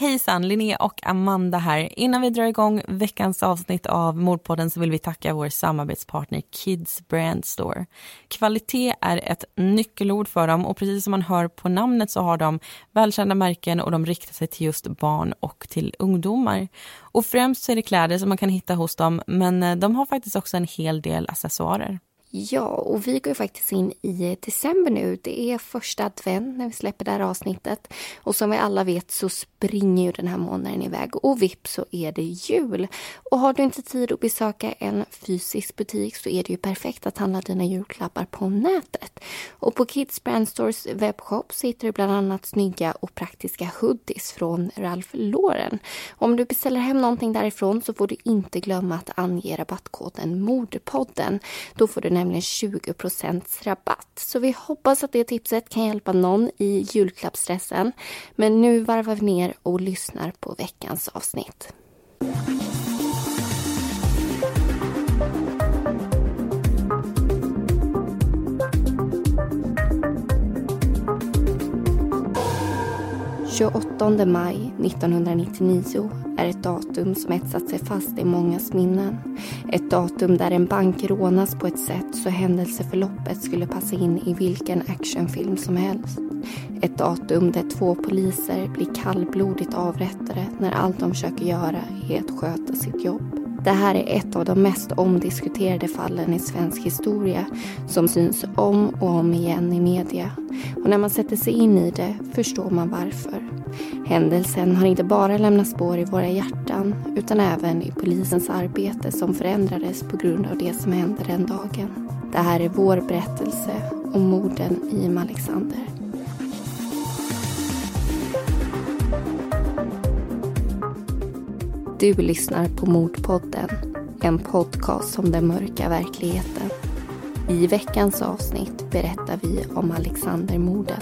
Hejsan, Linnea och Amanda här. Innan vi drar igång veckans avsnitt av Mordpodden så vill vi tacka vår samarbetspartner Kids Brand Store. Kvalitet är ett nyckelord för dem och precis som man hör på namnet så har de välkända märken och de riktar sig till just barn och till ungdomar. Och främst så är det kläder som man kan hitta hos dem men eh, de har faktiskt också en hel del accessoarer. Ja, och vi går ju faktiskt in i december nu. Det är första advent när vi släpper det här avsnittet. Och som vi alla vet så springer ju den här månaden iväg och vips så är det jul. Och har du inte tid att besöka en fysisk butik så är det ju perfekt att handla dina julklappar på nätet. Och på Kids Brand Stores webbshop så hittar du bland annat snygga och praktiska hoodies från Ralph Lauren. Om du beställer hem någonting därifrån så får du inte glömma att ange rabattkoden Mordpodden. Då får du nämligen 20% rabatt. Så vi hoppas att det tipset kan hjälpa någon i julklappsstressen. Men nu varvar vi ner och lyssnar på veckans avsnitt. 28 maj 1999 är ett datum som etsat sig fast i mångas minnen. Ett datum där en bank rånas på ett sätt så händelseförloppet skulle passa in i vilken actionfilm som helst. Ett datum där två poliser blir kallblodigt avrättade när allt de försöker göra är att sköta sitt jobb. Det här är ett av de mest omdiskuterade fallen i svensk historia som syns om och om igen i media. Och när man sätter sig in i det förstår man varför. Händelsen har inte bara lämnat spår i våra hjärtan utan även i polisens arbete som förändrades på grund av det som hände den dagen. Det här är vår berättelse om morden i Alexander. Du lyssnar på Mordpodden, en podcast om den mörka verkligheten. I veckans avsnitt berättar vi om Alexandermorden.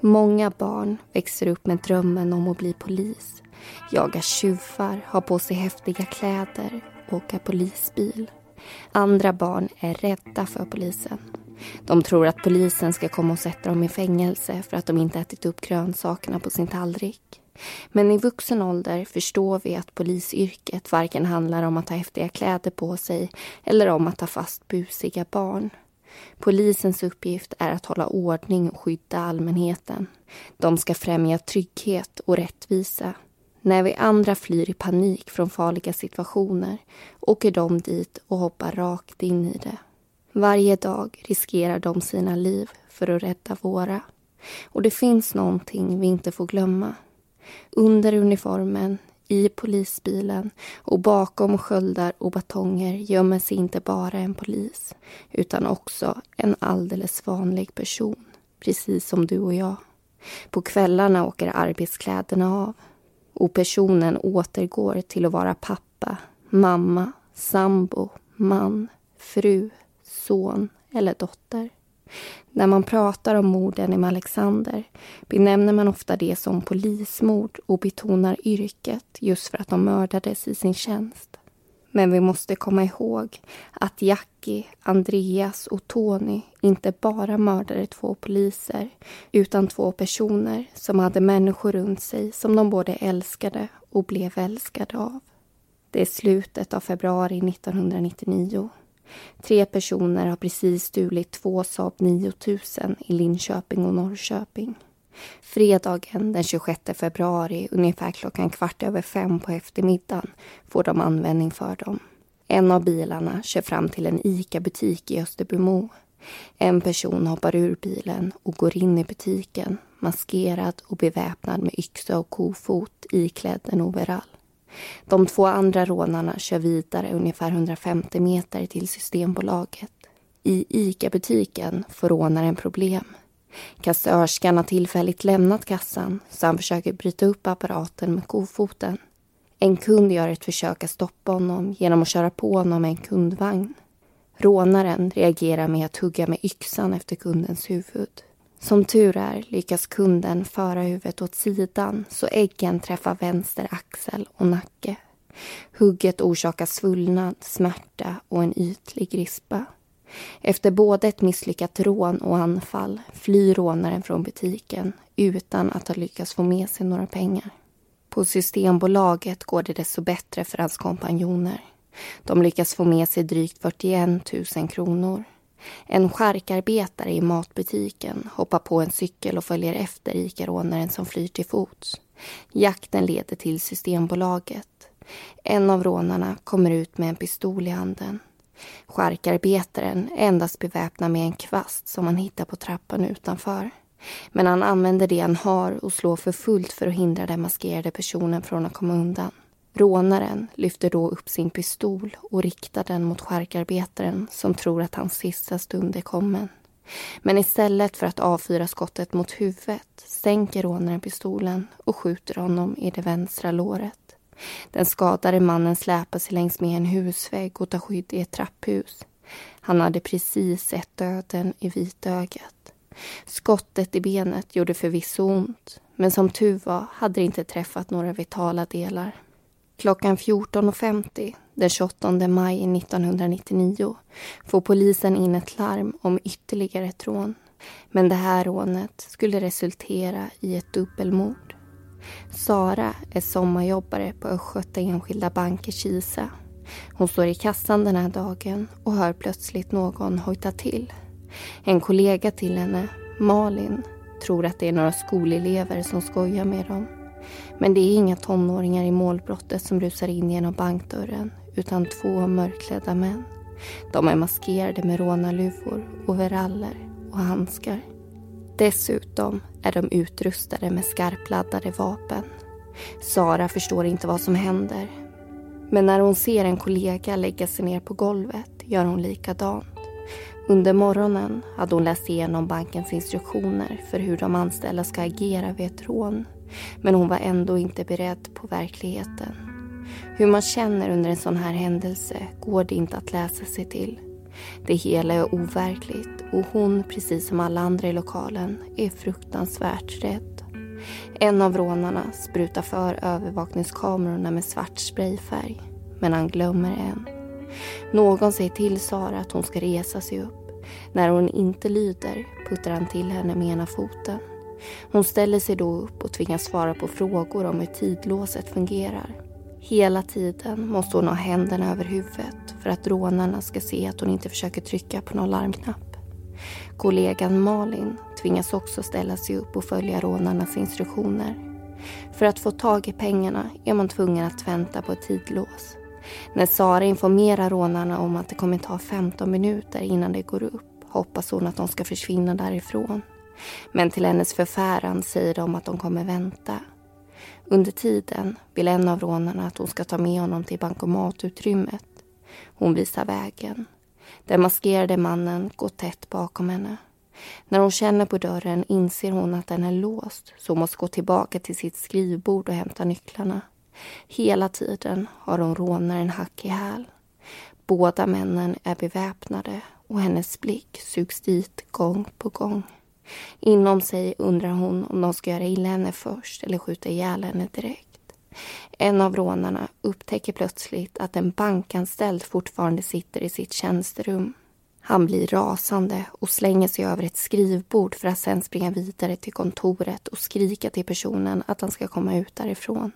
Många barn växer upp med drömmen om att bli polis jaga tjuvar, ha på sig häftiga kläder, åka polisbil. Andra barn är rädda för polisen. De tror att polisen ska komma och sätta dem i fängelse för att de inte ätit upp grönsakerna på sin tallrik. Men i vuxen ålder förstår vi att polisyrket varken handlar om att ha häftiga kläder på sig eller om att ta fast busiga barn. Polisens uppgift är att hålla ordning och skydda allmänheten. De ska främja trygghet och rättvisa när vi andra flyr i panik från farliga situationer åker de dit och hoppar rakt in i det. Varje dag riskerar de sina liv för att rädda våra. Och det finns någonting vi inte får glömma. Under uniformen, i polisbilen och bakom sköldar och batonger gömmer sig inte bara en polis utan också en alldeles vanlig person, precis som du och jag. På kvällarna åker arbetskläderna av och personen återgår till att vara pappa, mamma, sambo, man, fru, son eller dotter. När man pratar om morden i Alexander benämner man ofta det som polismord och betonar yrket just för att de mördades i sin tjänst. Men vi måste komma ihåg att Jackie, Andreas och Tony inte bara mördade två poliser utan två personer som hade människor runt sig som de både älskade och blev älskade av. Det är slutet av februari 1999. Tre personer har precis stulit två Saab 9000 i Linköping och Norrköping. Fredagen den 26 februari, ungefär klockan kvart över fem på eftermiddagen, får de användning för dem. En av bilarna kör fram till en ICA-butik i Österbymo. En person hoppar ur bilen och går in i butiken maskerad och beväpnad med yxa och kofot iklädd en overall. De två andra rånarna kör vidare ungefär 150 meter till Systembolaget. I ICA-butiken får rånaren problem. Kassörskan har tillfälligt lämnat kassan så han försöker bryta upp apparaten med kofoten. En kund gör ett försök att stoppa honom genom att köra på honom med en kundvagn. Rånaren reagerar med att hugga med yxan efter kundens huvud. Som tur är lyckas kunden föra huvudet åt sidan så äggen träffar vänster axel och nacke. Hugget orsakar svullnad, smärta och en ytlig rispa. Efter både ett misslyckat rån och anfall flyr rånaren från butiken utan att ha lyckats få med sig några pengar. På Systembolaget går det desto bättre för hans kompanjoner. De lyckas få med sig drygt 41 000 kronor. En skärkarbetare i matbutiken hoppar på en cykel och följer efter Ica-rånaren som flyr till fots. Jakten leder till Systembolaget. En av rånarna kommer ut med en pistol i handen. Skärkarbetaren är endast beväpnad med en kvast som han hittar på trappan utanför. Men han använder det han har och slår för fullt för att hindra den maskerade personen från att komma undan. Rånaren lyfter då upp sin pistol och riktar den mot skärkarbetaren som tror att hans sista stund är kommen. Men istället för att avfyra skottet mot huvudet sänker rånaren pistolen och skjuter honom i det vänstra låret. Den skadade mannen släpar sig längs med en husvägg och tar skydd i ett trapphus. Han hade precis sett döden i vitögat. Skottet i benet gjorde förvisso ont men som tur var hade det inte träffat några vitala delar. Klockan 14.50 den 28 maj 1999 får polisen in ett larm om ytterligare ett rån. Men det här rånet skulle resultera i ett dubbelmord. Sara är sommarjobbare på Östgöta Enskilda Bank i Kisa. Hon står i kassan den här dagen och hör plötsligt någon hojta till. En kollega till henne, Malin, tror att det är några skolelever som skojar med dem. Men det är inga tonåringar i målbrottet som rusar in genom bankdörren utan två mörkklädda män. De är maskerade med rånarluvor, overaller och handskar. Dessutom är de utrustade med skarpladdade vapen. Sara förstår inte vad som händer. Men när hon ser en kollega lägga sig ner på golvet gör hon likadant. Under morgonen hade hon läst igenom bankens instruktioner för hur de anställda ska agera vid ett rån. Men hon var ändå inte beredd på verkligheten. Hur man känner under en sån här händelse går det inte att läsa sig till. Det hela är overkligt och hon, precis som alla andra i lokalen, är fruktansvärt rädd. En av rånarna sprutar för övervakningskamerorna med svart sprayfärg, men han glömmer en. Någon säger till Sara att hon ska resa sig upp. När hon inte lyder puttar han till henne med ena foten. Hon ställer sig då upp och tvingas svara på frågor om hur tidlåset fungerar. Hela tiden måste hon ha händerna över huvudet för att rånarna ska se att hon inte försöker trycka på någon larmknapp. Kollegan Malin tvingas också ställa sig upp och följa rånarnas instruktioner. För att få tag i pengarna är man tvungen att vänta på ett tidlås. När Sara informerar rånarna om att det kommer ta 15 minuter innan det går upp hoppas hon att de ska försvinna därifrån. Men till hennes förfäran säger de att de kommer vänta under tiden vill en av rånarna att hon ska ta med honom till bankomatutrymmet. Hon visar vägen. Den maskerade mannen går tätt bakom henne. När hon känner på dörren inser hon att den är låst så hon måste gå tillbaka till sitt skrivbord och hämta nycklarna. Hela tiden har hon rånaren hack i häl. Båda männen är beväpnade och hennes blick sugs dit gång på gång. Inom sig undrar hon om de ska göra illa henne först eller skjuta ihjäl henne direkt. En av rånarna upptäcker plötsligt att en bankanställd fortfarande sitter i sitt tjänsterum. Han blir rasande och slänger sig över ett skrivbord för att sen springa vidare till kontoret och skrika till personen att han ska komma ut därifrån.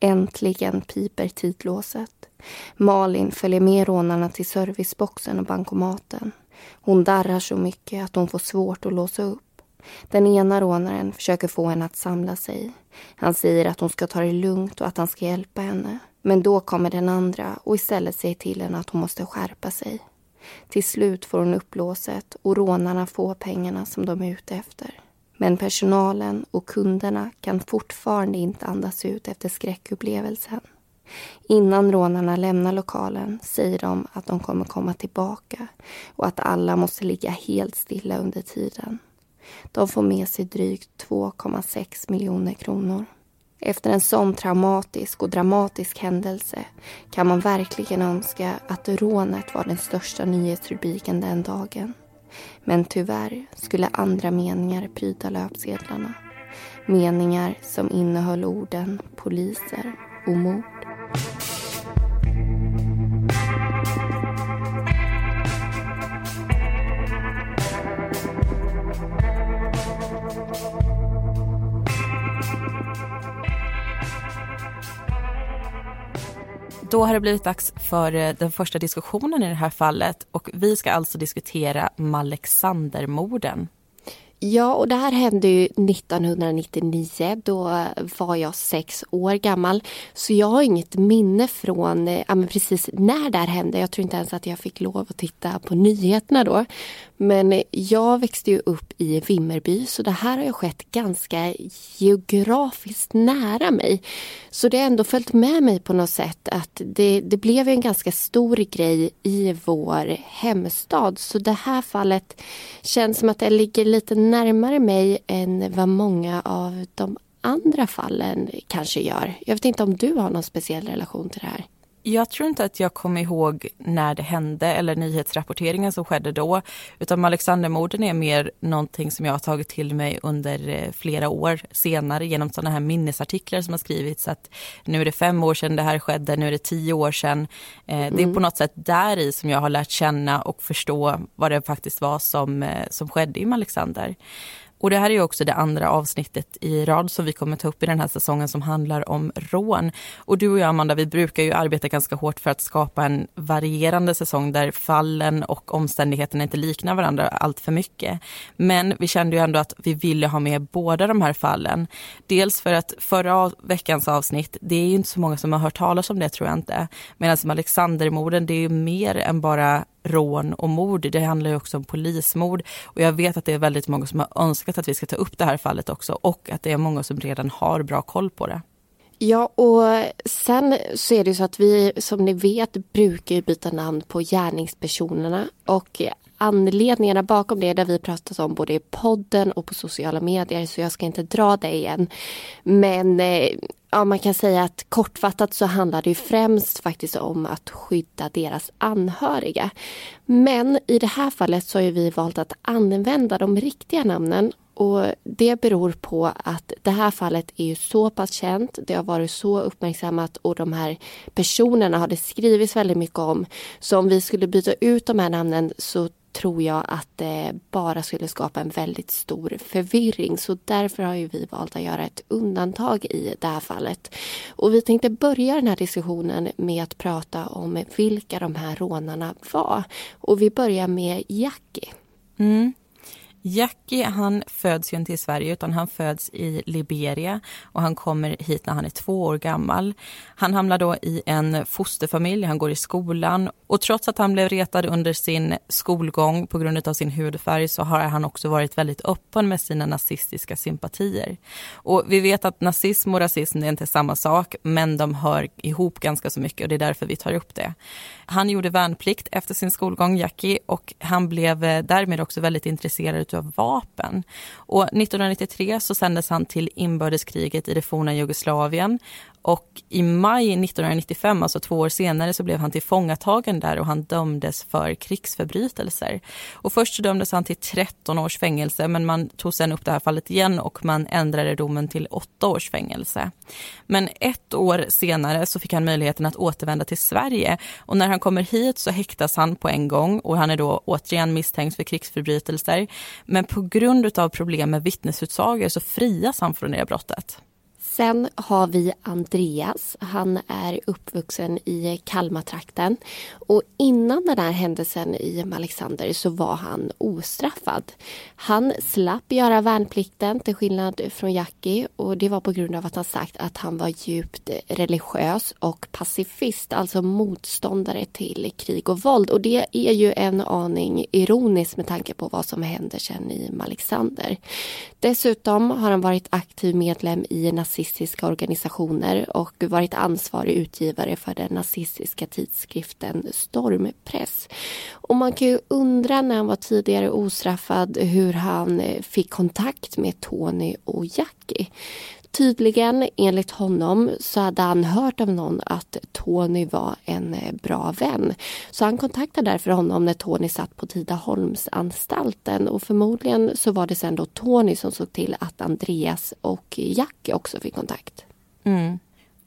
Äntligen piper tidlåset. Malin följer med rånarna till serviceboxen och bankomaten. Hon darrar så mycket att hon får svårt att låsa upp. Den ena rånaren försöker få henne att samla sig. Han säger att hon ska ta det lugnt och att han ska hjälpa henne. Men då kommer den andra och istället säger till henne att hon måste skärpa sig. Till slut får hon upplåset och rånarna får pengarna som de är ute efter. Men personalen och kunderna kan fortfarande inte andas ut efter skräckupplevelsen. Innan rånarna lämnar lokalen säger de att de kommer komma tillbaka och att alla måste ligga helt stilla under tiden. De får med sig drygt 2,6 miljoner kronor. Efter en sån traumatisk och dramatisk händelse kan man verkligen önska att rånet var den största nyhetsrubriken den dagen. Men tyvärr skulle andra meningar pryda löpsedlarna. Meningar som innehöll orden poliser och mord. Då har det blivit dags för eh, den första diskussionen i det här fallet och vi ska alltså diskutera Malexandermorden. Ja, och det här hände ju 1999. Då var jag sex år gammal. Så jag har inget minne från eh, ja, men precis när det här hände. Jag tror inte ens att jag fick lov att titta på nyheterna då. Men eh, jag växte ju upp i Vimmerby så det här har ju skett ganska geografiskt nära mig. Så det har ändå följt med mig på något sätt att det, det blev en ganska stor grej i vår hemstad. Så det här fallet känns som att det ligger lite närmare mig än vad många av de andra fallen kanske gör. Jag vet inte om du har någon speciell relation till det här? Jag tror inte att jag kommer ihåg när det hände eller nyhetsrapporteringen som skedde då. Utan Alexandermorden är mer någonting som jag har tagit till mig under eh, flera år senare genom sådana här minnesartiklar som har skrivits. Att nu är det fem år sedan det här skedde, nu är det tio år sedan. Mm. Det är mm. på något sätt där i som jag har lärt känna och förstå vad det faktiskt var som, eh, som skedde i Alexander. Och det här är också det andra avsnittet i rad som vi kommer ta upp i den här säsongen som handlar om rån. Och du och jag Amanda, vi brukar ju arbeta ganska hårt för att skapa en varierande säsong där fallen och omständigheterna inte liknar varandra allt för mycket. Men vi kände ju ändå att vi ville ha med båda de här fallen. Dels för att förra veckans avsnitt, det är ju inte så många som har hört talas om det tror jag inte. Medan som Alexandermorden, det är ju mer än bara rån och mord. Det handlar ju också om polismord. Och jag vet att det är väldigt många som har önskat att vi ska ta upp det här fallet också och att det är många som redan har bra koll på det. Ja, och sen så är det så att vi som ni vet brukar byta namn på gärningspersonerna och anledningarna bakom det där vi pratat om både i podden och på sociala medier så jag ska inte dra det igen. Men eh, ja, man kan säga att kortfattat så handlar det främst faktiskt om att skydda deras anhöriga. Men i det här fallet så har vi valt att använda de riktiga namnen och Det beror på att det här fallet är ju så pass känt, det har varit så uppmärksammat och de här personerna har det skrivits väldigt mycket om. Så om vi skulle byta ut de här namnen så tror jag att det bara skulle skapa en väldigt stor förvirring. Så därför har ju vi valt att göra ett undantag i det här fallet. Och vi tänkte börja den här diskussionen med att prata om vilka de här rånarna var. Och vi börjar med Jackie. Mm. Jackie han föds ju inte i Sverige utan han föds i Liberia och han kommer hit när han är två år gammal. Han hamnar då i en fosterfamilj, han går i skolan och trots att han blev retad under sin skolgång på grund av sin hudfärg så har han också varit väldigt öppen med sina nazistiska sympatier. Och vi vet att nazism och rasism är inte samma sak men de hör ihop ganska så mycket och det är därför vi tar upp det. Han gjorde värnplikt efter sin skolgång, Jackie, och han blev därmed också väldigt intresserad av vapen. Och 1993 så sändes han till inbördeskriget i det forna Jugoslavien och i maj 1995, alltså två år senare, så blev han tillfångatagen där och han dömdes för krigsförbrytelser. Och först så dömdes han till 13 års fängelse men man tog sen upp det här fallet igen och man ändrade domen till 8 års fängelse. Men ett år senare så fick han möjligheten att återvända till Sverige och när han kommer hit så häktas han på en gång och han är då återigen misstänkt för krigsförbrytelser. Men på grund av problem med vittnesutsagor så frias han från det brottet. Sen har vi Andreas. Han är uppvuxen i Kalmartrakten. Och innan den här händelsen i Alexander så var han ostraffad. Han slapp göra värnplikten till skillnad från Jackie och det var på grund av att han sagt att han var djupt religiös och pacifist, alltså motståndare till krig och våld. Och det är ju en aning ironiskt med tanke på vad som händer sen i Alexander. Dessutom har han varit aktiv medlem i nazismen nazistiska organisationer och varit ansvarig utgivare för den nazistiska tidskriften Stormpress. Och man kan ju undra när han var tidigare ostraffad hur han eh, fick kontakt med Tony och Jackie. Tydligen, enligt honom, så hade han hört av någon att Tony var en eh, bra vän. Så han kontaktade därför honom när Tony satt på Tidaholmsanstalten och förmodligen så var det sen då Tony som såg till att Andreas och Jack också fick kontakt. Mm.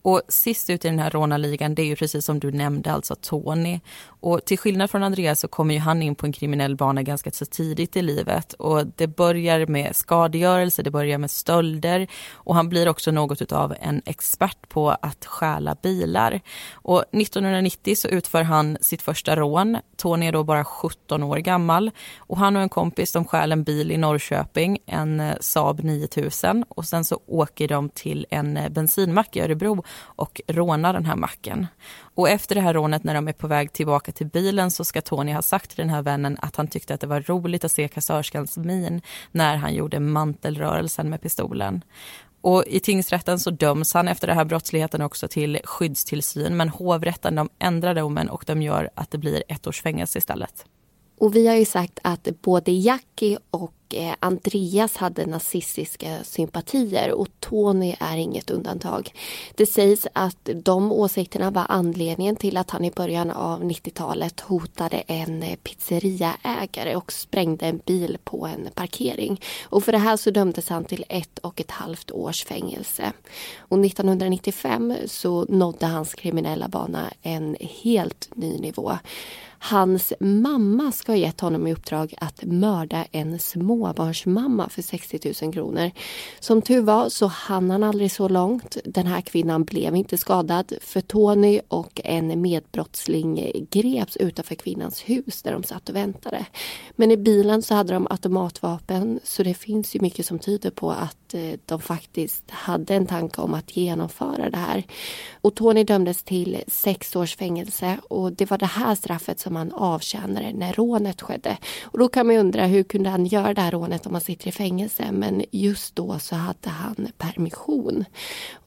Och sist ut i den här rånarligan det är ju precis som du nämnde, alltså Tony. Och till skillnad från Andreas så kommer ju han in på en kriminell bana ganska så tidigt i livet. Och det börjar med skadegörelse, det börjar med stölder och han blir också något av en expert på att stjäla bilar. Och 1990 så utför han sitt första rån. Tony är då bara 17 år gammal och han och en kompis de stjäl en bil i Norrköping, en eh, Saab 9000 och sen så åker de till en eh, bensinmack i Örebro och rånar den här macken. Och efter det här rånet när de är på väg tillbaka till bilen så ska Tony ha sagt till den här vännen att han tyckte att det var roligt att se kassörskans min när han gjorde mantelrörelsen med pistolen. Och I tingsrätten så döms han efter den här brottsligheten också till skyddstillsyn men hovrätten de ändrar domen och de gör att det blir ett års fängelse istället. Och vi har ju sagt att både Jackie och Eh, Andreas hade nazistiska sympatier och Tony är inget undantag. Det sägs att de åsikterna var anledningen till att han i början av 90-talet hotade en pizzeriaägare och sprängde en bil på en parkering. Och för det här så dömdes han till ett och ett halvt års fängelse. Och 1995 så nådde hans kriminella bana en helt ny nivå. Hans mamma ska ha gett honom i uppdrag att mörda en småbarnsmamma för 60 000 kronor. Som tur var så hann han aldrig så långt. Den här kvinnan blev inte skadad för Tony och en medbrottsling greps utanför kvinnans hus där de satt och väntade. Men i bilen så hade de automatvapen så det finns ju mycket som tyder på att Eh, de faktiskt hade en tanke om att genomföra det här. Och Tony dömdes till sex års fängelse och det var det här straffet som han avtjänade när rånet skedde. Och då kan man undra hur kunde han göra det här rånet om han sitter i fängelse? Men just då så hade han permission.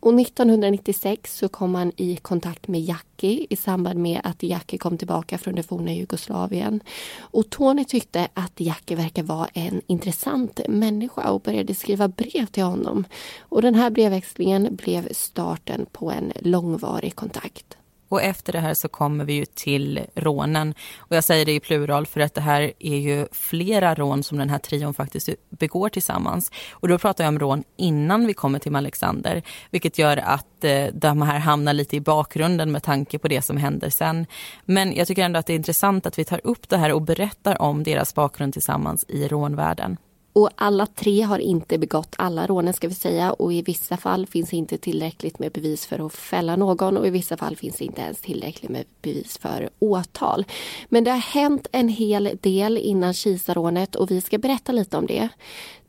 Och 1996 så kom han i kontakt med Jackie i samband med att Jackie kom tillbaka från det forna Jugoslavien. Och Tony tyckte att Jackie verkar vara en intressant människa och började skriva brev till honom. Och den här brevväxlingen blev starten på en långvarig kontakt. Och efter det här så kommer vi ju till rånen. Och jag säger det i plural för att det här är ju flera rån som den här trion faktiskt begår tillsammans. Och då pratar jag om rån innan vi kommer till Alexander, vilket gör att eh, de här hamnar lite i bakgrunden med tanke på det som händer sen. Men jag tycker ändå att det är intressant att vi tar upp det här och berättar om deras bakgrund tillsammans i rånvärlden. Och alla tre har inte begått alla rånen ska vi säga och i vissa fall finns inte tillräckligt med bevis för att fälla någon och i vissa fall finns det inte ens tillräckligt med bevis för åtal. Men det har hänt en hel del innan Kisa-rånet och vi ska berätta lite om det.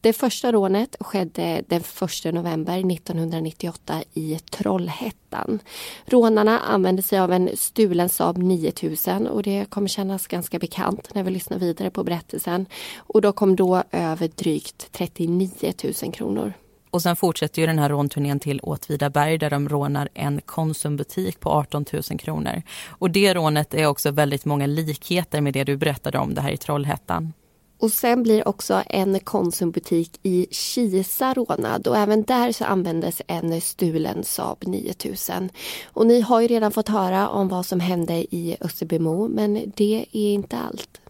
Det första rånet skedde den 1 november 1998 i Trollhättan. Rånarna använde sig av en stulen Saab 9000 och det kommer kännas ganska bekant när vi lyssnar vidare på berättelsen. Och de kom då över drygt 39 000 kronor. Och sen fortsätter ju den här rånturnén till Åtvidaberg där de rånar en Konsumbutik på 18 000 kronor. Och det rånet är också väldigt många likheter med det du berättade om det här i Trollhättan. Och sen blir också en Konsumbutik i Kisa rånad och även där så användes en stulen Saab 9000. Och ni har ju redan fått höra om vad som hände i Österbymo men det är inte allt.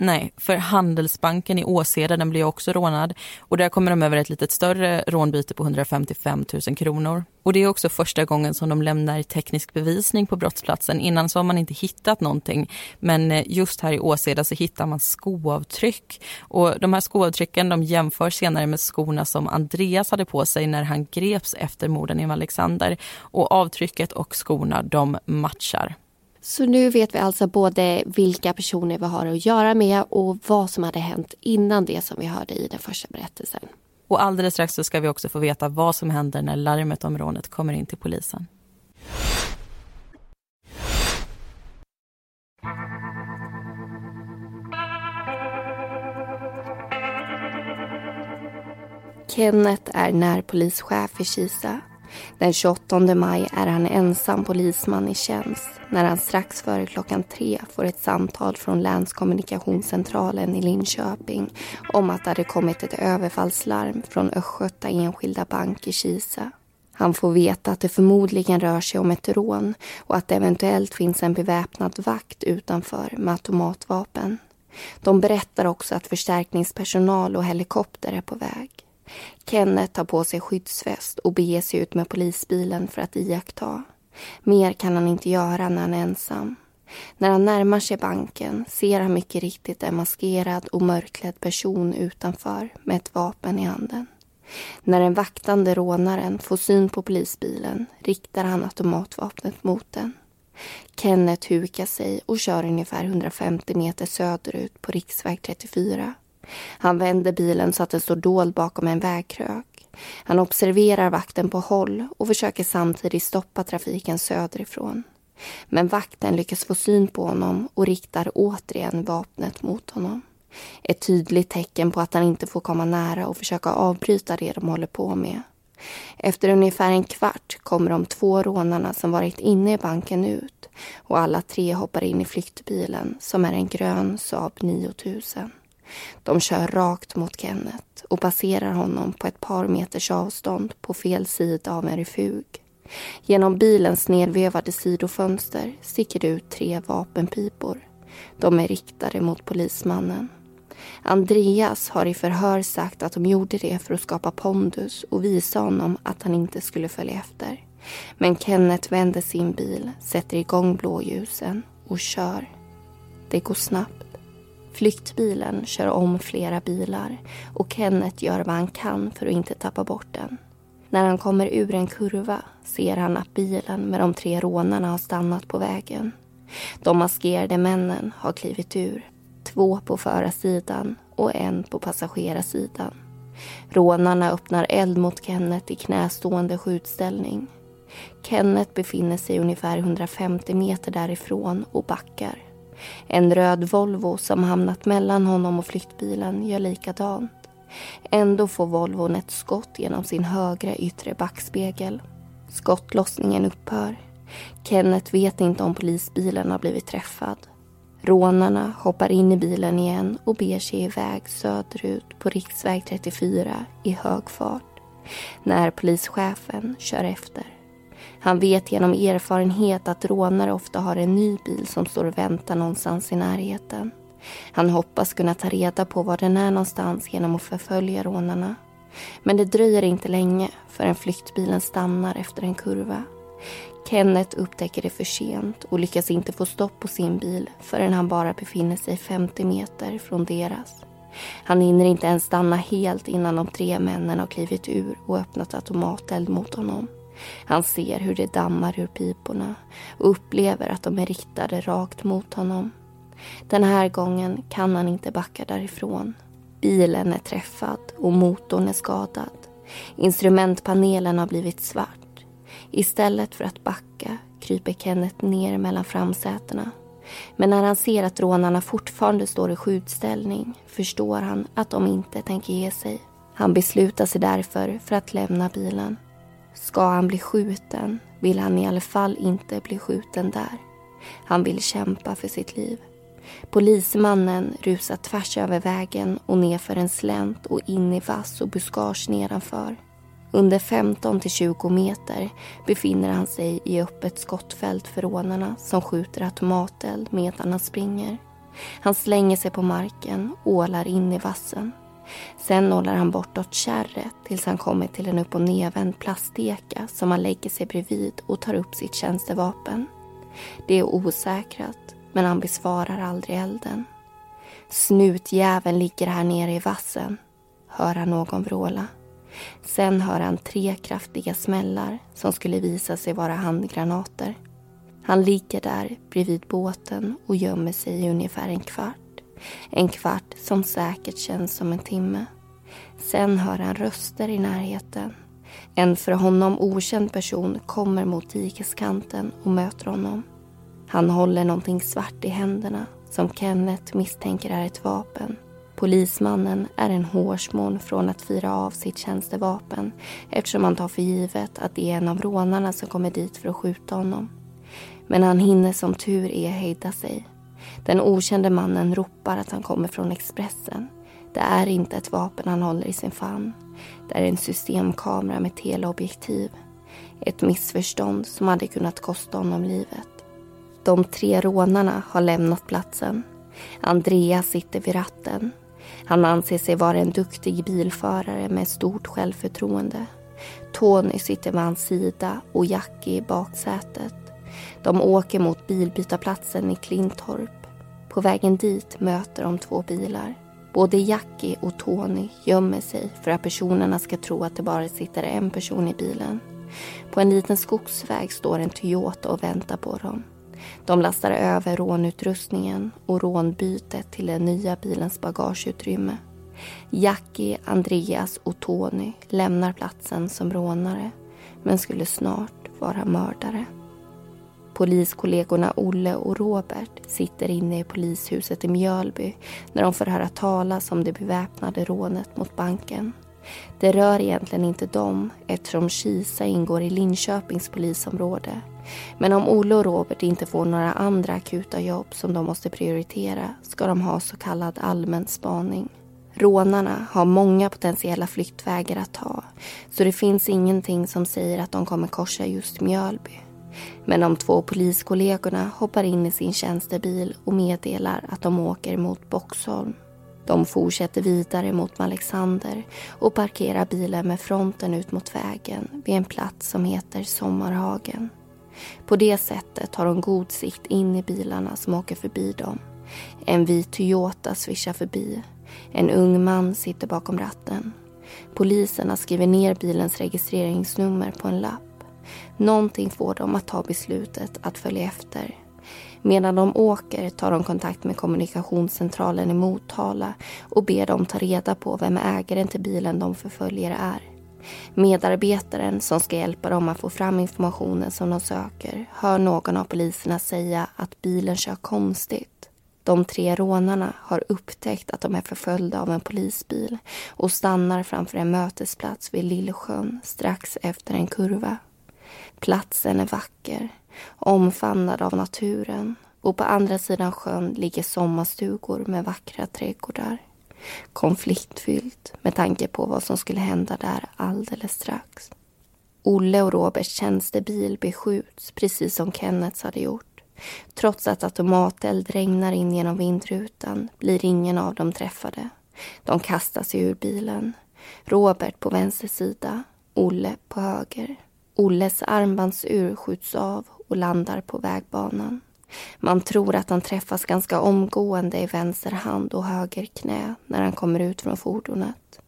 Nej, för Handelsbanken i Åseda den blir också rånad och där kommer de över ett lite större rånbyte på 155 000 kronor. Och det är också första gången som de lämnar teknisk bevisning på brottsplatsen. Innan så har man inte hittat någonting. Men eh, just här i Åseda så hittar man skoavtryck. Och de här skoavtrycken de jämförs senare med skorna som Andreas hade på sig när han greps efter morden i Alexander. Och avtrycket och skorna de matchar. Så nu vet vi alltså både vilka personer vi har att göra med och vad som hade hänt innan det som vi hörde i den första berättelsen. Och alldeles strax så ska vi också få veta vad som händer när larmet om rånet kommer in till polisen. Kenneth är närpolischef i Kisa den 28 maj är han ensam polisman i tjänst när han strax före klockan tre får ett samtal från länskommunikationscentralen i Linköping om att det hade kommit ett överfallslarm från Östgöta Enskilda Bank i Kisa. Han får veta att det förmodligen rör sig om ett rån och att det eventuellt finns en beväpnad vakt utanför med automatvapen. De berättar också att förstärkningspersonal och helikopter är på väg. Kenneth tar på sig skyddsväst och beger sig ut med polisbilen för att iaktta. Mer kan han inte göra när han är ensam. När han närmar sig banken ser han mycket riktigt en maskerad och mörklädd person utanför med ett vapen i handen. När den vaktande rånaren får syn på polisbilen riktar han automatvapnet mot den. Kenneth hukar sig och kör ungefär 150 meter söderut på riksväg 34. Han vänder bilen så att den står dold bakom en vägkrök. Han observerar vakten på håll och försöker samtidigt stoppa trafiken söderifrån. Men vakten lyckas få syn på honom och riktar återigen vapnet mot honom. Ett tydligt tecken på att han inte får komma nära och försöka avbryta det de håller på med. Efter ungefär en kvart kommer de två rånarna som varit inne i banken ut och alla tre hoppar in i flyktbilen som är en grön Saab 9000. De kör rakt mot Kenneth och passerar honom på ett par meters avstånd på fel sida av en refug. Genom bilens nedvevade sidofönster sticker det ut tre vapenpipor. De är riktade mot polismannen. Andreas har i förhör sagt att de gjorde det för att skapa pondus och visa honom att han inte skulle följa efter. Men Kenneth vänder sin bil, sätter igång blåljusen och kör. Det går snabbt. Flyktbilen kör om flera bilar och Kenneth gör vad han kan för att inte tappa bort den. När han kommer ur en kurva ser han att bilen med de tre rånarna har stannat på vägen. De maskerade männen har klivit ur. Två på förarsidan och en på passagerarsidan. Rånarna öppnar eld mot Kenneth i knästående skjutställning. Kenneth befinner sig ungefär 150 meter därifrån och backar. En röd Volvo som hamnat mellan honom och flyktbilen gör likadant. Ändå får Volvon ett skott genom sin högra yttre backspegel. Skottlossningen upphör. Kenneth vet inte om polisbilen har blivit träffad. Rånarna hoppar in i bilen igen och ber sig iväg söderut på riksväg 34 i hög fart. När polischefen kör efter. Han vet genom erfarenhet att rånare ofta har en ny bil som står och väntar någonstans i närheten. Han hoppas kunna ta reda på var den är någonstans genom att förfölja rånarna. Men det dröjer inte länge förrän flyktbilen stannar efter en kurva. Kenneth upptäcker det för sent och lyckas inte få stopp på sin bil förrän han bara befinner sig 50 meter från deras. Han hinner inte ens stanna helt innan de tre männen har klivit ur och öppnat automateld mot honom. Han ser hur det dammar ur piporna och upplever att de är riktade rakt mot honom. Den här gången kan han inte backa därifrån. Bilen är träffad och motorn är skadad. Instrumentpanelen har blivit svart. Istället för att backa kryper Kenneth ner mellan framsätena. Men när han ser att rånarna fortfarande står i skjutställning förstår han att de inte tänker ge sig. Han beslutar sig därför för att lämna bilen. Ska han bli skjuten vill han i alla fall inte bli skjuten där. Han vill kämpa för sitt liv. Polismannen rusar tvärs över vägen och nerför en slänt och in i vass och buskage nedanför. Under 15 till 20 meter befinner han sig i öppet skottfält för rånarna som skjuter automateld medan han springer. Han slänger sig på marken ålar in i vassen. Sen nollar han bortåt kärret tills han kommer till en upp och nedvänd plasteka som han lägger sig bredvid och tar upp sitt tjänstevapen. Det är osäkrat, men han besvarar aldrig elden. Snutjäveln ligger här nere i vassen, hör han någon vråla. Sen hör han tre kraftiga smällar som skulle visa sig vara handgranater. Han ligger där bredvid båten och gömmer sig i ungefär en kvart. En kvart som säkert känns som en timme. Sen hör han röster i närheten. En för honom okänd person kommer mot dikeskanten och möter honom. Han håller någonting svart i händerna som Kenneth misstänker är ett vapen. Polismannen är en hårsmån från att fira av sitt tjänstevapen eftersom han tar för givet att det är en av rånarna som kommer dit för att skjuta honom. Men han hinner som tur är hejda sig. Den okände mannen ropar att han kommer från Expressen. Det är inte ett vapen han håller i sin famn. Det är en systemkamera med teleobjektiv. Ett missförstånd som hade kunnat kosta honom livet. De tre rånarna har lämnat platsen. Andreas sitter vid ratten. Han anser sig vara en duktig bilförare med stort självförtroende. Tony sitter vid hans sida och Jackie i baksätet. De åker mot bilbytarplatsen i Klintorp. På vägen dit möter de två bilar. Både Jackie och Tony gömmer sig för att personerna ska tro att det bara sitter en person i bilen. På en liten skogsväg står en Toyota och väntar på dem. De lastar över rånutrustningen och rånbytet till den nya bilens bagageutrymme. Jackie, Andreas och Tony lämnar platsen som rånare men skulle snart vara mördare. Poliskollegorna Olle och Robert sitter inne i polishuset i Mjölby när de får höra talas om det beväpnade rånet mot banken. Det rör egentligen inte dem eftersom Kisa ingår i Linköpings polisområde. Men om Olle och Robert inte får några andra akuta jobb som de måste prioritera ska de ha så kallad allmän spaning. Rånarna har många potentiella flyktvägar att ta så det finns ingenting som säger att de kommer korsa just Mjölby. Men de två poliskollegorna hoppar in i sin tjänstebil och meddelar att de åker mot Boxholm. De fortsätter vidare mot Alexander och parkerar bilen med fronten ut mot vägen vid en plats som heter Sommarhagen. På det sättet har de god sikt in i bilarna som åker förbi dem. En vit Toyota svischar förbi. En ung man sitter bakom ratten. Poliserna skriver ner bilens registreringsnummer på en lapp. Någonting får dem att ta beslutet att följa efter. Medan de åker tar de kontakt med kommunikationscentralen i Motala och ber dem ta reda på vem ägaren till bilen de förföljer är. Medarbetaren som ska hjälpa dem att få fram informationen som de söker hör någon av poliserna säga att bilen kör konstigt. De tre rånarna har upptäckt att de är förföljda av en polisbil och stannar framför en mötesplats vid Lillsjön strax efter en kurva. Platsen är vacker, omfamnad av naturen och på andra sidan sjön ligger sommarstugor med vackra trädgårdar. Konfliktfyllt med tanke på vad som skulle hända där alldeles strax. Olle och Roberts tjänstebil beskjuts precis som Kennets hade gjort. Trots att automateld regnar in genom vindrutan blir ingen av dem träffade. De kastar sig ur bilen. Robert på vänster sida, Olle på höger. Olles armbandsur skjuts av och landar på vägbanan. Man tror att han träffas ganska omgående i vänster hand och höger knä när han kommer ut från fordonet.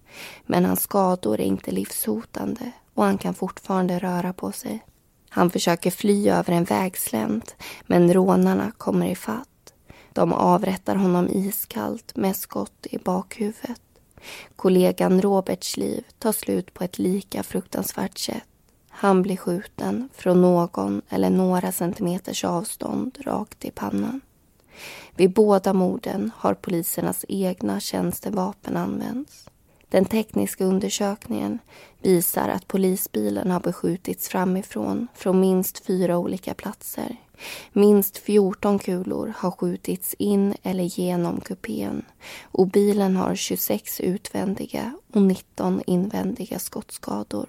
Men hans skador är inte livshotande och han kan fortfarande röra på sig. Han försöker fly över en vägslänt men rånarna kommer i fatt. De avrättar honom iskallt med skott i bakhuvudet. Kollegan Roberts liv tar slut på ett lika fruktansvärt sätt. Han blir skjuten från någon eller några centimeters avstånd rakt i pannan. Vid båda morden har polisernas egna tjänstevapen använts. Den tekniska undersökningen visar att polisbilen har beskjutits framifrån från minst fyra olika platser. Minst 14 kulor har skjutits in eller genom kupén och bilen har 26 utvändiga och 19 invändiga skottskador.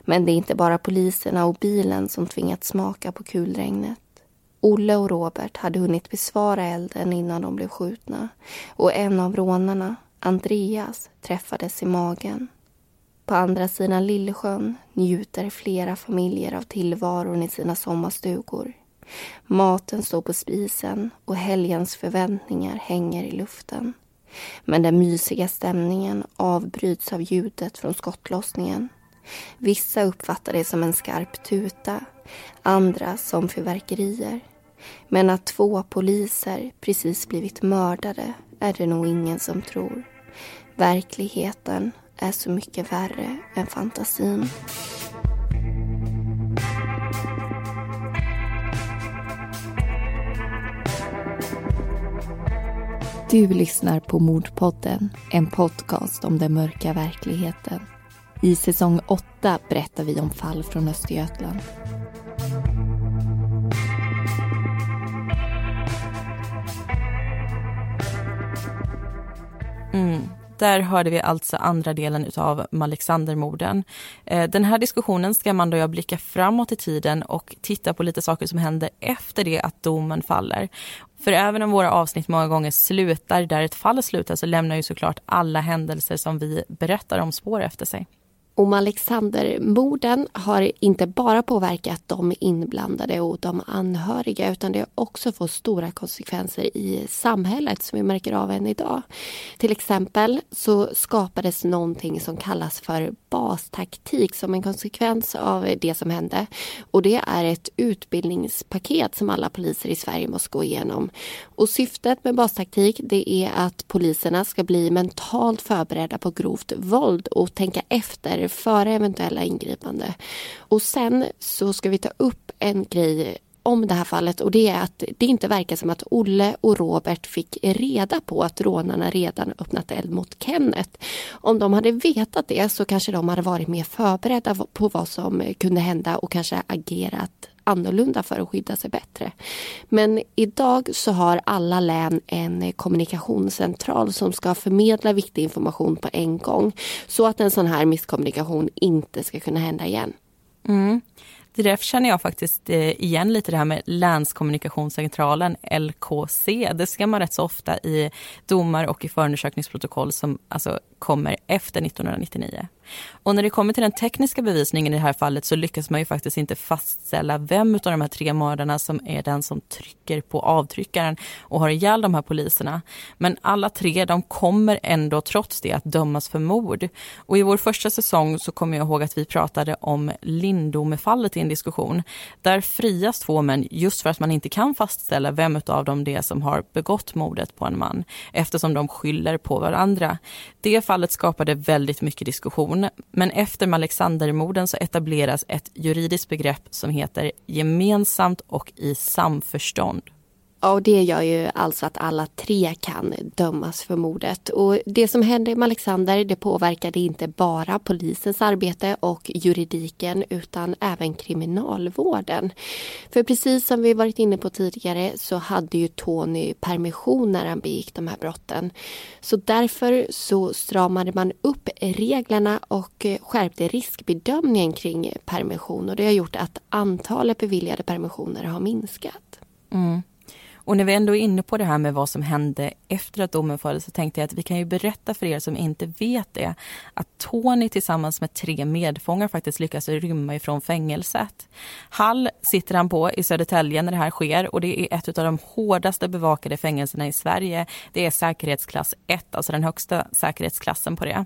Men det är inte bara poliserna och bilen som tvingats smaka på kulregnet. Olle och Robert hade hunnit besvara elden innan de blev skjutna och en av rånarna, Andreas, träffades i magen. På andra sidan Lillsjön njuter flera familjer av tillvaron i sina sommarstugor. Maten står på spisen och helgens förväntningar hänger i luften. Men den mysiga stämningen avbryts av ljudet från skottlossningen. Vissa uppfattar det som en skarp tuta, andra som fyrverkerier. Men att två poliser precis blivit mördade är det nog ingen som tror. Verkligheten är så mycket värre än fantasin. Du lyssnar på Mordpodden, en podcast om den mörka verkligheten. I säsong 8 berättar vi om fall från Östergötland. Mm. där hörde vi alltså andra delen av Alexandermorden. Eh, den här diskussionen ska man och jag blicka framåt i tiden och titta på lite saker som händer efter det att domen faller. För även om våra avsnitt många gånger slutar där ett fall slutar så lämnar ju såklart alla händelser som vi berättar om spår efter sig. Om Alexandermorden har inte bara påverkat de inblandade och de anhöriga utan det har också fått stora konsekvenser i samhället som vi märker av än idag. Till exempel så skapades någonting som kallas för bastaktik som en konsekvens av det som hände. Och det är ett utbildningspaket som alla poliser i Sverige måste gå igenom. Och syftet med bastaktik det är att poliserna ska bli mentalt förberedda på grovt våld och tänka efter före eventuella ingripande. Och sen så ska vi ta upp en grej om det här fallet och det är att det inte verkar som att Olle och Robert fick reda på att rånarna redan öppnat eld mot Kenneth. Om de hade vetat det så kanske de hade varit mer förberedda på vad som kunde hända och kanske agerat annorlunda för att skydda sig bättre. Men idag så har alla län en kommunikationscentral som ska förmedla viktig information på en gång så att en sån här misskommunikation inte ska kunna hända igen. Mm. Det därför känner jag faktiskt eh, igen lite det här med Länskommunikationscentralen, LKC. Det ser man rätt så ofta i domar och i förundersökningsprotokoll som alltså kommer efter 1999. Och när det kommer till den tekniska bevisningen i det här fallet så lyckas man ju faktiskt inte fastställa vem av de här tre mördarna som är den som trycker på avtryckaren och har ihjäl de här poliserna. Men alla tre de kommer ändå trots det att dömas för mord. Och i vår första säsong så kommer jag ihåg att vi pratade om Lindomefallet i en diskussion. Där frias två män just för att man inte kan fastställa vem av dem det är som har begått mordet på en man eftersom de skyller på varandra. Det fallet skapade väldigt mycket diskussion, men efter Alexandermorden så etableras ett juridiskt begrepp som heter gemensamt och i samförstånd. Ja, och det gör ju alltså att alla tre kan dömas för mordet. Och det som hände med Alexander det påverkade inte bara polisens arbete och juridiken utan även kriminalvården. För precis som vi varit inne på tidigare så hade ju Tony permission när han begick de här brotten. Så därför så stramade man upp reglerna och skärpte riskbedömningen kring permission och det har gjort att antalet beviljade permissioner har minskat. Mm. Och när vi ändå är inne på det här med vad som hände efter att domen föll så tänkte jag att vi kan ju berätta för er som inte vet det att Tony tillsammans med tre medfångar faktiskt lyckas rymma ifrån fängelset. Hall sitter han på i Södertälje när det här sker och det är ett av de hårdaste bevakade fängelserna i Sverige. Det är säkerhetsklass 1, alltså den högsta säkerhetsklassen på det.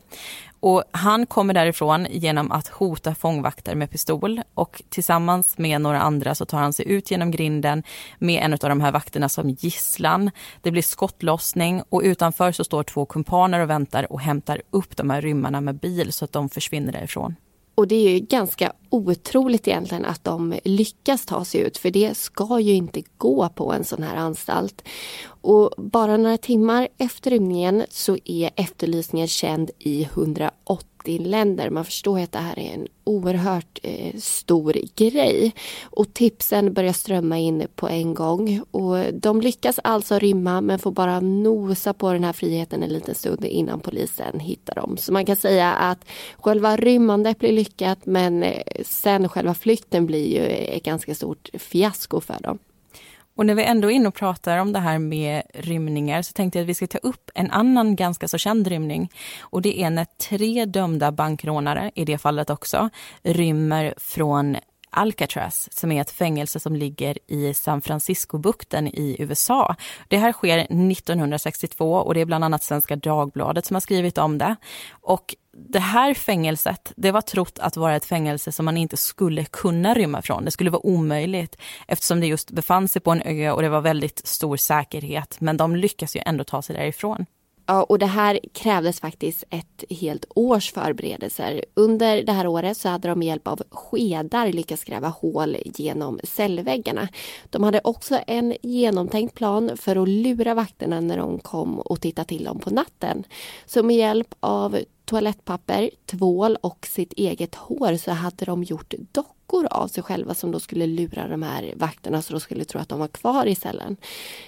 Och han kommer därifrån genom att hota fångvakter med pistol och tillsammans med några andra så tar han sig ut genom grinden med en av de här vakterna som gisslan. Det blir skottlossning och utanför så står två kumpaner och väntar och hämtar upp de här rymmarna med bil så att de försvinner därifrån. Och det är ju ganska otroligt egentligen att de lyckas ta sig ut för det ska ju inte gå på en sån här anstalt. Och bara några timmar efter rymningen så är efterlysningen känd i 108 länder. Man förstår att det här är en oerhört eh, stor grej. Och tipsen börjar strömma in på en gång. Och de lyckas alltså rymma men får bara nosa på den här friheten en liten stund innan polisen hittar dem. Så man kan säga att själva rymmandet blir lyckat men eh, sen själva flykten blir ju ett ganska stort fiasko för dem. Och när vi ändå är inne och pratar om det här med rymningar så tänkte jag att vi ska ta upp en annan ganska så känd rymning. Och det är när tre dömda bankrånare, i det fallet också, rymmer från Alcatraz som är ett fängelse som ligger i San Francisco-bukten i USA. Det här sker 1962 och det är bland annat Svenska Dagbladet som har skrivit om det. Och det här fängelset, det var trott att vara ett fängelse som man inte skulle kunna rymma från. Det skulle vara omöjligt eftersom det just befann sig på en ö och det var väldigt stor säkerhet. Men de lyckas ju ändå ta sig därifrån. Ja, och det här krävdes faktiskt ett helt års förberedelser. Under det här året så hade de med hjälp av skedar lyckats gräva hål genom cellväggarna. De hade också en genomtänkt plan för att lura vakterna när de kom och tittade till dem på natten. Så med hjälp av toalettpapper, tvål och sitt eget hår så hade de gjort dockor dockor av sig själva som då skulle lura de här vakterna så de skulle tro att de var kvar i cellen.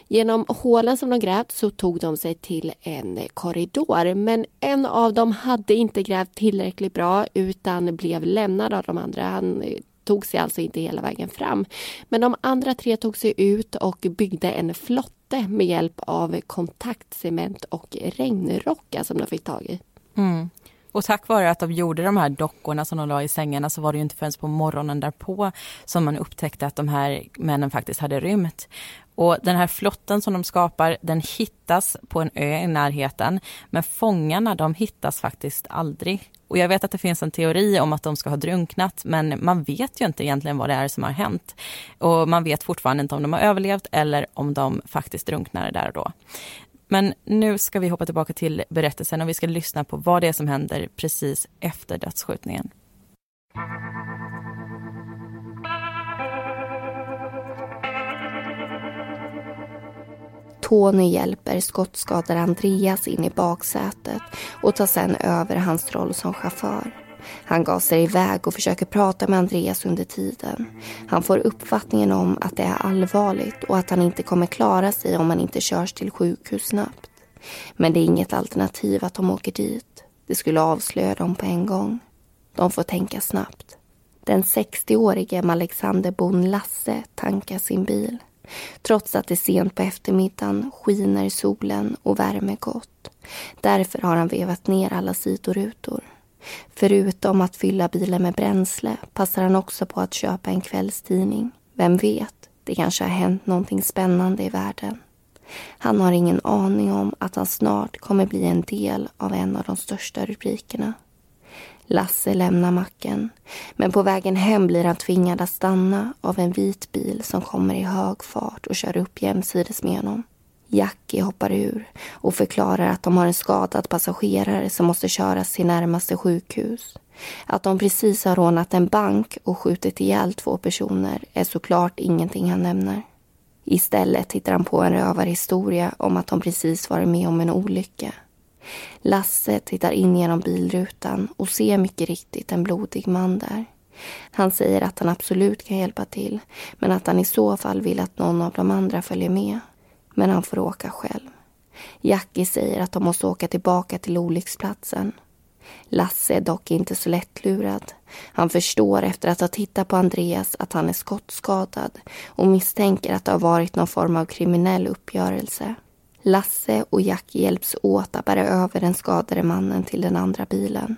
Genom hålen som de grävt så tog de sig till en korridor men en av dem hade inte grävt tillräckligt bra utan blev lämnad av de andra. Han eh, tog sig alltså inte hela vägen fram. Men de andra tre tog sig ut och byggde en flotte med hjälp av kontaktcement och regnrockar som de fick tag i. Mm. Och tack vare att de gjorde de här dockorna som de la i sängarna så var det ju inte förrän på morgonen därpå som man upptäckte att de här männen faktiskt hade rymt. Och den här flotten som de skapar, den hittas på en ö i närheten. Men fångarna, de hittas faktiskt aldrig. Och jag vet att det finns en teori om att de ska ha drunknat, men man vet ju inte egentligen vad det är som har hänt. Och man vet fortfarande inte om de har överlevt eller om de faktiskt drunknade där och då. Men nu ska vi hoppa tillbaka till berättelsen och vi ska lyssna på vad det är som händer precis efter dödsskjutningen. Tony hjälper skottskadade Andreas in i baksätet och tar sen över hans roll som chaufför. Han gasar iväg och försöker prata med Andreas under tiden. Han får uppfattningen om att det är allvarligt och att han inte kommer klara sig om han inte körs till sjukhus snabbt. Men det är inget alternativ att de åker dit. Det skulle avslöja dem på en gång. De får tänka snabbt. Den 60-årige Alexanderbon Lasse tankar sin bil. Trots att det är sent på eftermiddagen skiner solen och värmer gott. Därför har han vevat ner alla sidorutor. Förutom att fylla bilen med bränsle passar han också på att köpa en kvällstidning. Vem vet, det kanske har hänt någonting spännande i världen. Han har ingen aning om att han snart kommer bli en del av en av de största rubrikerna. Lasse lämnar macken, men på vägen hem blir han tvingad att stanna av en vit bil som kommer i hög fart och kör upp jämsides med honom. Jackie hoppar ur och förklarar att de har en skadad passagerare som måste köras till närmaste sjukhus. Att de precis har rånat en bank och skjutit ihjäl två personer är såklart ingenting han nämner. Istället hittar han på en rövarhistoria om att de precis varit med om en olycka. Lasse tittar in genom bilrutan och ser mycket riktigt en blodig man där. Han säger att han absolut kan hjälpa till men att han i så fall vill att någon av de andra följer med men han får åka själv. Jackie säger att de måste åka tillbaka till olycksplatsen. Lasse är dock inte så lättlurad. Han förstår efter att ha tittat på Andreas att han är skottskadad och misstänker att det har varit någon form av kriminell uppgörelse. Lasse och Jackie hjälps åt att bära över den skadade mannen till den andra bilen.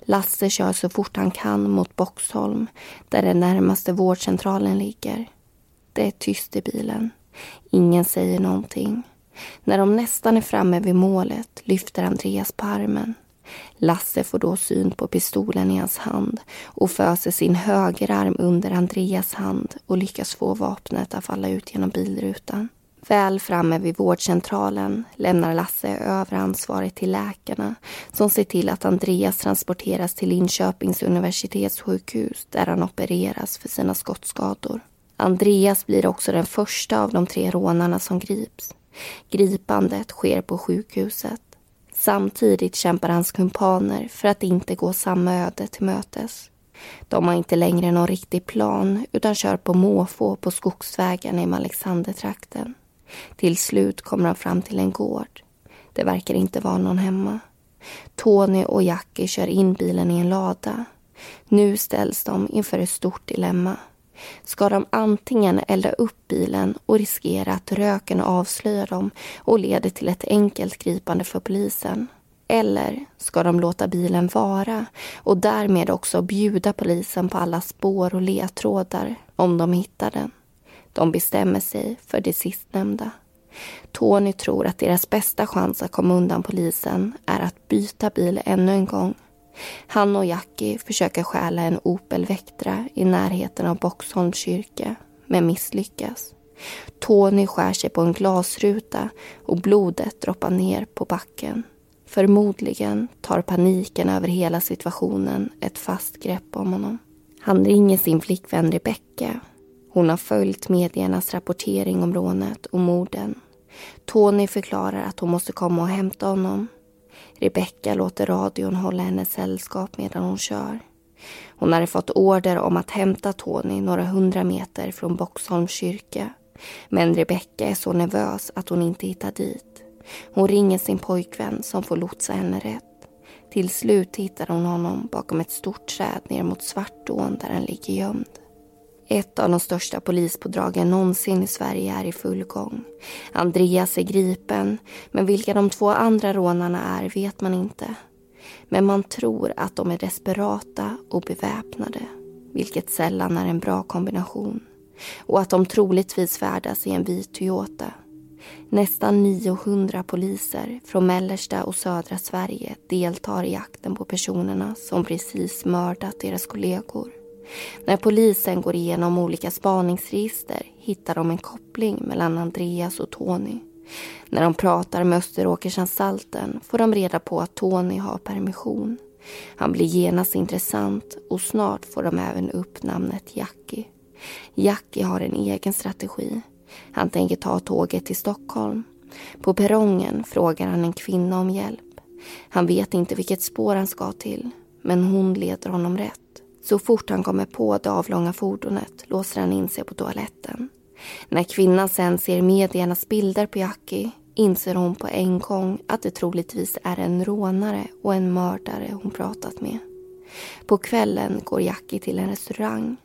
Lasse kör så fort han kan mot Boxholm där den närmaste vårdcentralen ligger. Det är tyst i bilen. Ingen säger någonting. När de nästan är framme vid målet lyfter Andreas på armen. Lasse får då syn på pistolen i hans hand och föser sin högerarm under Andreas hand och lyckas få vapnet att falla ut genom bilrutan. Väl framme vid vårdcentralen lämnar Lasse över ansvaret till läkarna som ser till att Andreas transporteras till Linköpings universitetssjukhus där han opereras för sina skottskador. Andreas blir också den första av de tre rånarna som grips. Gripandet sker på sjukhuset. Samtidigt kämpar hans kumpaner för att inte gå samma öde till mötes. De har inte längre någon riktig plan utan kör på måfå på skogsvägarna i Alexandertrakten. Till slut kommer de fram till en gård. Det verkar inte vara någon hemma. Tony och Jackie kör in bilen i en lada. Nu ställs de inför ett stort dilemma ska de antingen elda upp bilen och riskera att röken avslöjar dem och leder till ett enkelt gripande för polisen. Eller ska de låta bilen vara och därmed också bjuda polisen på alla spår och ledtrådar om de hittar den. De bestämmer sig för det sistnämnda. Tony tror att deras bästa chans att komma undan polisen är att byta bil ännu en gång han och Jackie försöker stjäla en Opel Vectra i närheten av Boxholms kyrka, men misslyckas. Tony skär sig på en glasruta och blodet droppar ner på backen. Förmodligen tar paniken över hela situationen ett fast grepp om honom. Han ringer sin flickvän Rebecca. Hon har följt mediernas rapportering om rånet och morden. Tony förklarar att hon måste komma och hämta honom Rebecka låter radion hålla henne sällskap medan hon kör. Hon hade fått order om att hämta Tony några hundra meter från Boxholms kyrka. Men Rebecka är så nervös att hon inte hittar dit. Hon ringer sin pojkvän som får lotsa henne rätt. Till slut hittar hon honom bakom ett stort träd ner mot Svartån där han ligger gömd. Ett av de största polispådragen någonsin i Sverige är i full gång. Andreas är gripen, men vilka de två andra rånarna är vet man inte. Men man tror att de är desperata och beväpnade, vilket sällan är en bra kombination. Och att de troligtvis färdas i en vit Toyota. Nästan 900 poliser från mellersta och södra Sverige deltar i jakten på personerna som precis mördat deras kollegor. När polisen går igenom olika spaningsregister hittar de en koppling mellan Andreas och Tony. När de pratar med Österåkersanstalten får de reda på att Tony har permission. Han blir genast intressant och snart får de även upp namnet Jackie. Jackie har en egen strategi. Han tänker ta tåget till Stockholm. På perrongen frågar han en kvinna om hjälp. Han vet inte vilket spår han ska till, men hon leder honom rätt. Så fort han kommer på det avlånga fordonet låser han in sig på toaletten. När kvinnan sen ser mediernas bilder på Jackie inser hon på en gång att det troligtvis är en rånare och en mördare hon pratat med. På kvällen går Jackie till en restaurang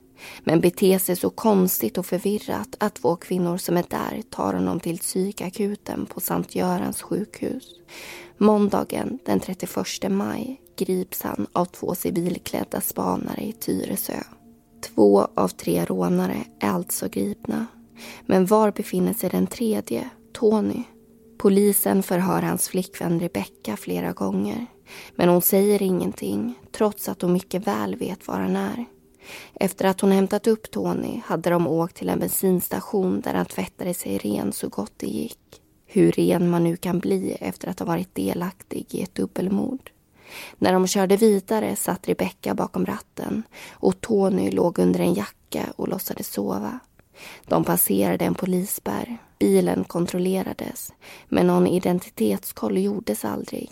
men beter sig så konstigt och förvirrat att två kvinnor som är där tar honom till psykakuten på Sankt Görans sjukhus. Måndagen den 31 maj grips han av två civilklädda spanare i Tyresö. Två av tre rånare är alltså gripna. Men var befinner sig den tredje, Tony? Polisen förhör hans flickvän Rebecca flera gånger. Men hon säger ingenting, trots att hon mycket väl vet var han är. Efter att hon hämtat upp Tony hade de åkt till en bensinstation där han tvättade sig ren så gott det gick. Hur ren man nu kan bli efter att ha varit delaktig i ett dubbelmord. När de körde vidare satt Rebecka bakom ratten och Tony låg under en jacka och låtsades sova. De passerade en polisspärr. Bilen kontrollerades, men någon identitetskoll gjordes aldrig.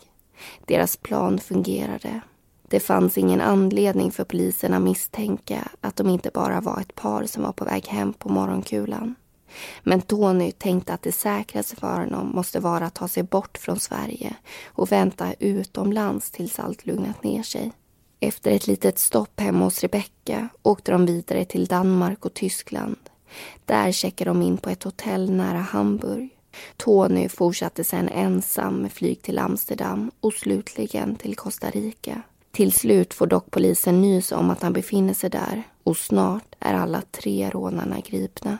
Deras plan fungerade. Det fanns ingen anledning för polisen att misstänka att de inte bara var ett par som var på väg hem på morgonkulan. Men Tony tänkte att det säkraste för honom måste vara att ta sig bort från Sverige och vänta utomlands tills allt lugnat ner sig. Efter ett litet stopp hemma hos Rebecka åkte de vidare till Danmark och Tyskland. Där checkade de in på ett hotell nära Hamburg. Tony fortsatte sedan ensam med flyg till Amsterdam och slutligen till Costa Rica. Till slut får dock polisen nys om att han befinner sig där och snart är alla tre rånarna gripna.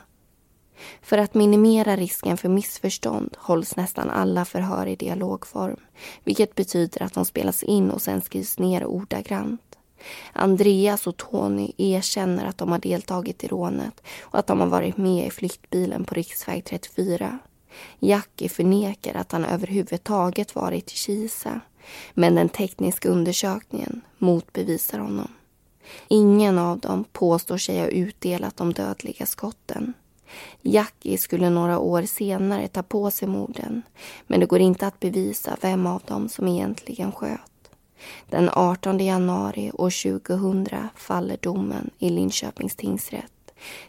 För att minimera risken för missförstånd hålls nästan alla förhör i dialogform vilket betyder att de spelas in och sen skrivs ner ordagrant. Andreas och Tony erkänner att de har deltagit i rånet och att de har varit med i flyktbilen på riksväg 34. Jackie förnekar att han överhuvudtaget varit i Kisa men den tekniska undersökningen motbevisar honom. Ingen av dem påstår sig ha utdelat de dödliga skotten. Jackie skulle några år senare ta på sig morden men det går inte att bevisa vem av dem som egentligen sköt. Den 18 januari år 2000 faller domen i Linköpings tingsrätt.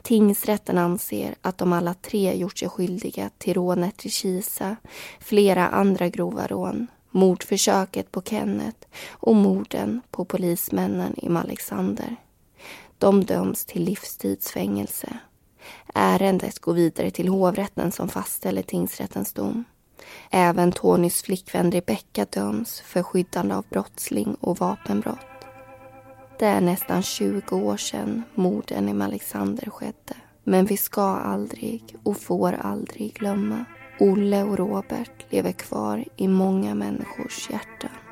Tingsrätten anser att de alla tre gjort sig skyldiga till rånet i Kisa, flera andra grova rån, mordförsöket på Kenneth och morden på polismännen i Alexander. De döms till livstidsfängelse. Ärendet går vidare till hovrätten som fastställer tingsrättens dom. Även Tonys flickvän Rebecka döms för skyddande av brottsling och vapenbrott. Det är nästan 20 år sedan morden i Alexander skedde. Men vi ska aldrig och får aldrig glömma. Olle och Robert lever kvar i många människors hjärtan.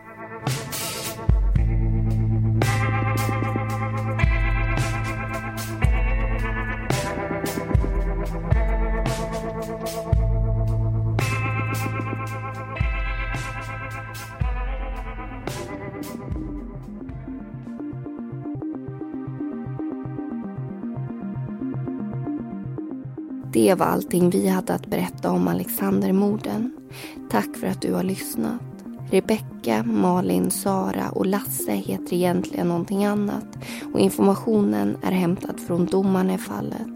Det var allting vi hade att berätta om Alexandermorden. Tack för att du har lyssnat. Rebecka, Malin, Sara och Lasse heter egentligen någonting annat och informationen är hämtad från domarna i fallet,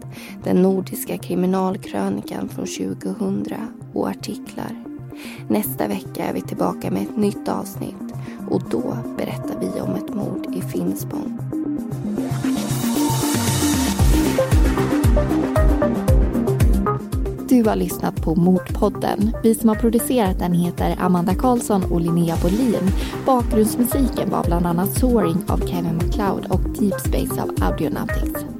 den nordiska kriminalkrönikan från 2000 och artiklar. Nästa vecka är vi tillbaka med ett nytt avsnitt och då berättar vi om ett mord i Finspång. Du har lyssnat på Mordpodden. Vi som har producerat den heter Amanda Karlsson och Linnea Bolin. Bakgrundsmusiken var bland annat Soaring av Kevin MacLeod och Deep Space av Audionautics.